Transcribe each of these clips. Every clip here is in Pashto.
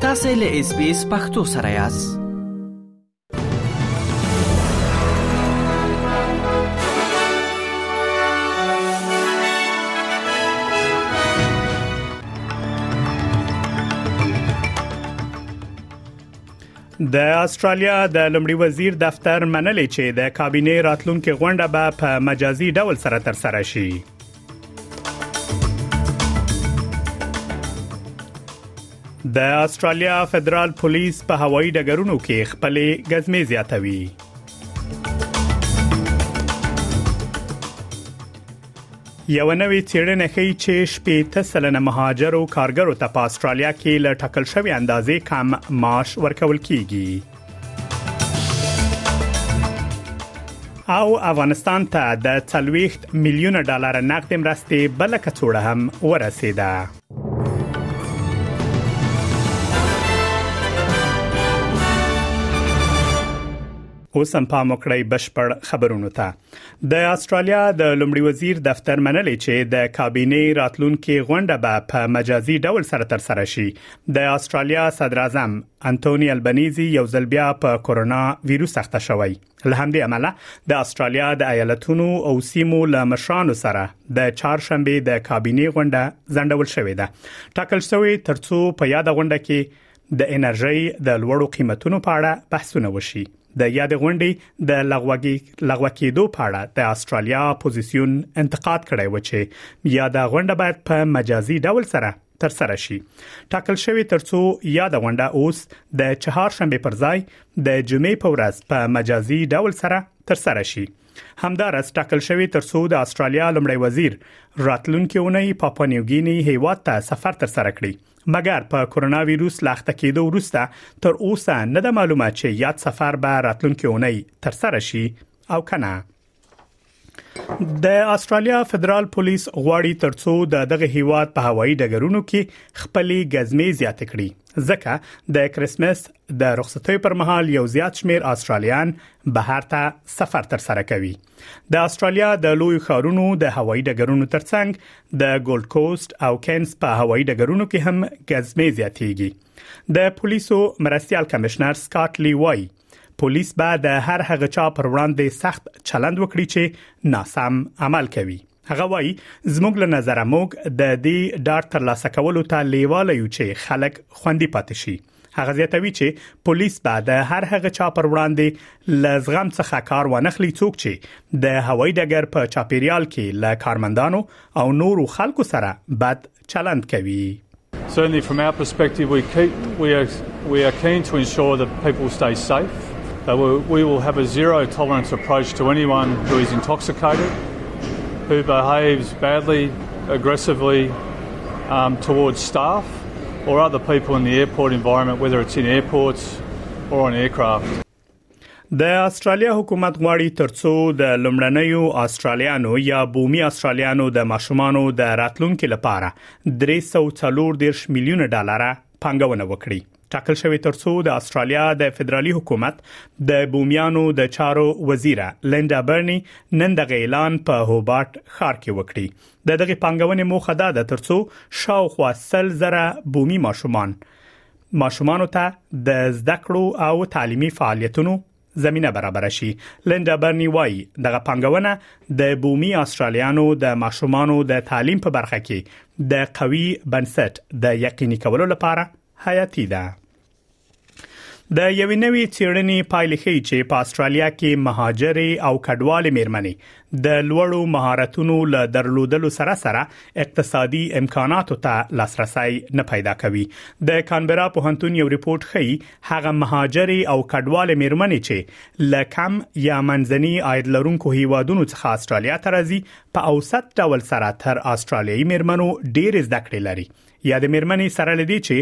تاسو له اس بي اس پختو سره یاست د استرالیا د لمړي وزیر دفتر منلې چې د کابینې راتلونکو غونډه به په مجازي ډول سره تر سره شي د استرالیا فدرال پولیس په هوایي ډګرونو کې خپل غزمې زیاتوي یو نوې چیرنه ښیي چې شپې ته سلنه مهاجرو کارګرو ته په استرالیا کې له ټاکل شوی اندازې کم معاش ورکول کیږي او افغانستان ته د 30 میلیون ډالر نقد مرستې بل کڅوړه هم ورسیده اوس هم پام وکړئ بشپړ خبرونو ته د استرالیا د لمړي وزیر دفتر منلې چې د کابینه راتلونکو غونډه به په مجازي ډول سره تر سره شي د استرالیا صدر اعظم انتونی البنيزي یو ځل بیا په کورونا وایروس اخته شوی له همدې امله د استرالیا د ایالتونو او سیمو له مشرانو سره د چهارشنبه د کابینه غونډه ځنډول شوې ده ټاکل شوې ترڅو په یاد غونډه کې د انرژي د لوړو قیمتونو په اړه بحثونه وشي د یاد غونډې د لغوګي لغوه کېدو په اړه د استرالیا پوزیسیون انتقاد کړی و چې یاد غونډه باید په مجازي ډول سره تر سره شي ټاکل شوی ترڅو یاد غونډه اوس د چهار شنبه پر ځای د جمعې په ورځ په مجازي ډول سره تر سره شي همدارس ټاکل شوی ترڅو د استرالیا لمړی وزیر راتلونکي اونۍ پاپا نیوګینی هیواد ته سفر تر سره کړي مګر په کورونا وایروس لاخته کېدو وروسته تر اوسه نه ده معلومه چې یاد سفر به راتلونکي اونۍ تر سره شي او کنه د استرالیا فدرال پولیس غواړي ترڅو د دغه هیواد په هوایي ډګرونو کې خپلې غزمې زیات کړي ځکه د کریسمس د رخصتۍ پر مهال یو زیات شمیر استرالیان بهر ته سفر تر سره کوي د استرالیا د لوی خارونو د هوایي ډګرونو ترڅنګ د ګولډ کوست او کینز په هوایي ډګرونو کې هم غزمې زیاتېږي د پولیسو مرستيال کمشنر سکاټ لی وایي پولیس به د هر هغه چا پر وړاندې سخت چلند وکړي چې ناسم عمل کوي هغه وای زموږ له نظر موږ د دې ډار تر لاسه کولو ته لیواله یو چې خلک خوندي پاتې شي هغه زیاتوي چې پولیس به د هر هغه چا پر وړاندې لزغم څخه کار ونخلي څوک چې د هوایي ډګر په چاپیریال کې له کارمندانو او نورو خلکو سره بد چلند کوي Certainly from our perspective we keep we are we are keen to ensure that people stay safe that uh, we will have a zero tolerance approach to anyone who is intoxicated, who behaves badly, aggressively um, towards staff or other people in the airport environment, whether it's in airports or on aircraft. د استرالیا حکومت غواړي ترڅو د لمړنیو استرالیانو یا بومي استرالیانو د ماشومانو د راتلونکو لپاره 314 میلیون ډالر پنګونه وکړي ټاکل شوې ترڅو د استرالیا د فدرالي حکومت د بومیانو د چارو وزیره لیندا برني نن د اعلان په هوبارت ښار کې وکړي د دغه پنګونې موخه دا ده ترڅو شاوخوا 100 زره بومي ماشومان ماشومانو ته د زده کړو او تعلیمي فعالیتونو زمينه برابر شي لنډا برني وایي دغه پنګونه د بومي استرالیانو د ماشومانو د تعلیم په برخه کې د قوي بنسټ د یقیني کولو لپاره حیاتي ده د یوې نوې چیرنې پایلې ښیي چې په استرالیا کې مهاجرې او کډوالې میرمنې د لوړو مهارتونو له درلودلو سره سره اقتصادي امکاناتو ته لاسرسي نه پیدا کوي د کانبرا په هنتون یو ریپورت ښيي هغه مهاجري او کډوال میرمنې چې لکم یا منځني عاید لرونکو هیوادونو څخه استرالیا ته راځي په اوسط ډول سره تر استرالیي میرمنو ډېر زده کړې لري یا د میرمنې سره لدی چې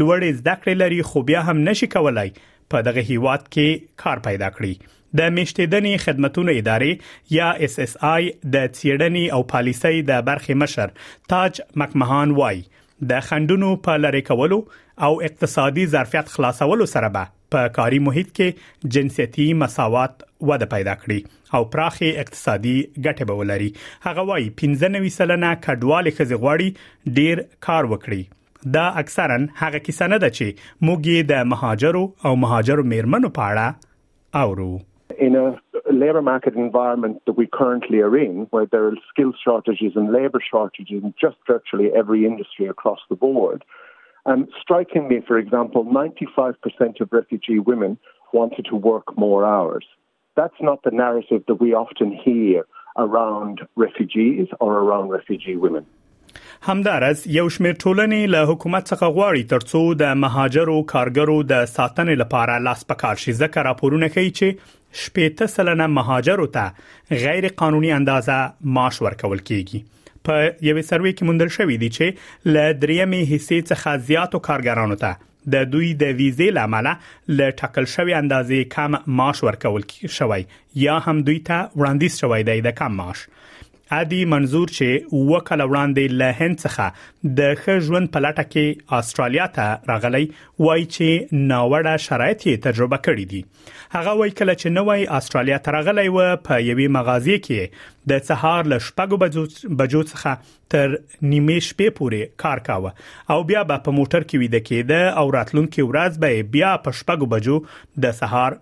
لوړې زده کړې لري خو بیا هم نشي کولای په دغه هیواد کې کار پیدا کړي د میشتېدنې خدمتونو ادارې یا اس اس آی د چیړنې او پالیسۍ د برخې مشر تاج مکمهان وای د خندونو په لری کولو او اقتصادي ظرفیت خلاصولو سره به په کاري محیط کې جنسيتي مساوات وده پیدا کړي او پراخي اقتصادي ګټه به ولري هغه وایي 15 سلنه کډوال خزي غواړي ډیر کار وکړي دا اکثرا هغه کیسه نه ده چې موږ د مهاجرو او مهاجرو میرمنو په اړه اورو in a labor market environment that we currently are in, where there are skill shortages and labor shortages in just virtually every industry across the board. Um, strikingly, for example, 95% of refugee women wanted to work more hours. That's not the narrative that we often hear around refugees or around refugee women. همدارس یو شمېر ټولنې له حکومت څخه غواړي ترڅو د مهاجرو کارګرو د ساتنې لپاره لاس په کار شي ځکه راپورونه ښیي چې شپېته سلنه مهاجرو ته غیر قانوني اندازه معاش ورکول کیږي په یوې سروې کې موندل شوې دي چې ل دریمې حصے څخه زیاتو کارګرانو ته د دوی د ویزې لامل ل ټاکل شوی اندازې کم معاش ورکول شوی یا هم دوی ته وړاندیز شوی دی د کم معاش ادي منظور چې اوه کاله وړاندې له هند څخه د ښه ژوند په لټه کې استرالیا ته راغلی وایي چې ناوړه شرایط یې تجربه کړې دي هغه وایي کله چې نوې استرالیا ته راغلی و په یوې مغازې کې د سهار له شپږو بجو څخه تر نیمې شپې پورې کار کاوه او بیا به په موټر کې ویده کېده او راتلونکي ورځ به بیا په شپږو بجو د سهار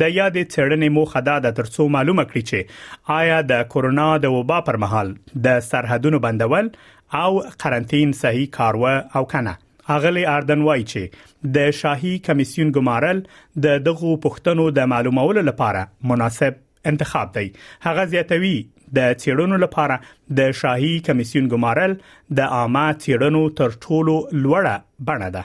د یادې څېړنې موخه دا ده ترڅو معلومه کړي چې آیا د کورونا د وبا پر مهال د سرحدونو بندول او قرنطین صحیح کار و او کنه اغلی اردن وایي چې د شاهي کمیسیون ګمارل د دغو پښتنو د معلومولو لپاره مناسب انتخاب دی هغه زیاتوي د چیړونو لپاره د شاهي کمیسیون ګمارل د عامه چیړنو تر ټولو لوړه بڼه ده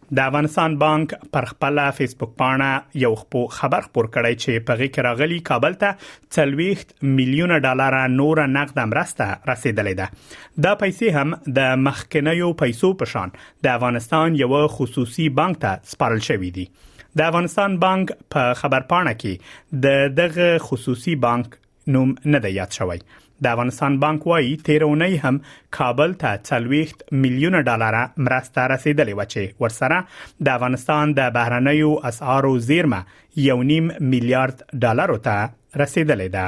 د افغانستان بانک پر خپل فیسبوک پاڼه یو خپو خبر خپور کړی چې په غي کې راغلي کابل ته 30 میلیونه ډالر نور نقد مرسته رسیدلې ده دا پیسې هم د مخکنیو پیسو په شان د افغانستان یو خصوصي بانک ته سپارل شوې دي د افغانستان بانک په خبر پاڼه کې د دغه خصوصي بانک نوم نه دی یاد شوی د افغانستان بانک وایي تیر اونۍ هم کابل ته 40 میلیونه ډالر مرسته رسیدلې و چې ورسره د افغانستان د بهرنیو اسعارو زیرمه یو نیم میلیارډ ډالر ته رسیدلې ده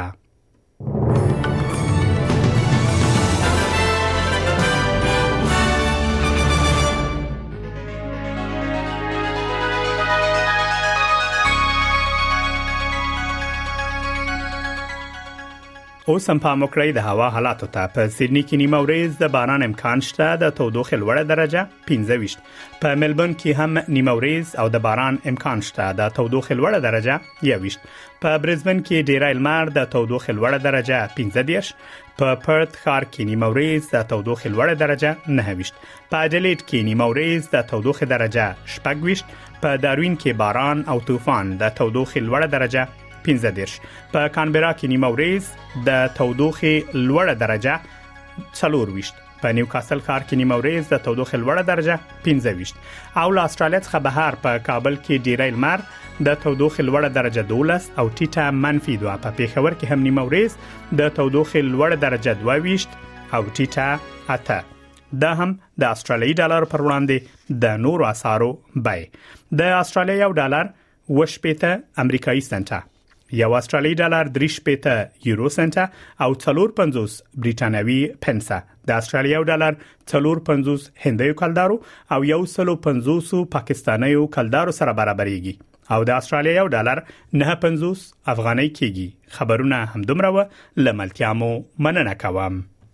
اوس هم پام وکړئ د هوا حالاتو ته په سیدنی کې نیمه ورځ د باران امکان شته د تودوخې لوړه درجه 15 په ملبورن کې هم نیمه ورځ او د باران امکان شته د تودوخې لوړه درجه 21 په برزبن کې ډیری لمر د تودوخې لوړه درجه 15 په پرت ښار کې نیمه ورځ د تودوخې لوړه درجه 9 په اډلیډ کې نیمه ورځ د تودوخې درجه 18 په داروین کې باران او طوفان د تودوخې لوړه درجه 15 په کانبرا کې نیمه ورځ د تودوخې لوړه درجه 24 په نیوکاسل ښار کې نیمه ورځ د تودوخې لوړه درجه 15 او له استرالیا څخه بهر په کابل کې ډیری لمر د تودوخې لوړه درجه 12 او ټیټه منفي 2 په پیښور کې هم نیمه ورځ د تودوخې لوړه درجه 22 او ټیټه 8 دا هم د استرالیي ډالر پر وړاندې د نورو اسعارو بای د استرالیا یو ډالر و شپېته امریکایي سنټه یو استرالی ډالر درې شپېته یورو سنټه او څلور پنځوس بریټانوي پنسه د استرالیا ډالر څلور پنځوس هندیو کلدارو او یو سلو پنځوسو پاکستانیو کلدارو سره برابرېږي او د استرالیا یو ډالر نه پنځوس افغانۍ کېږي خبرونه همدومره و لملتیا مو مننه کوم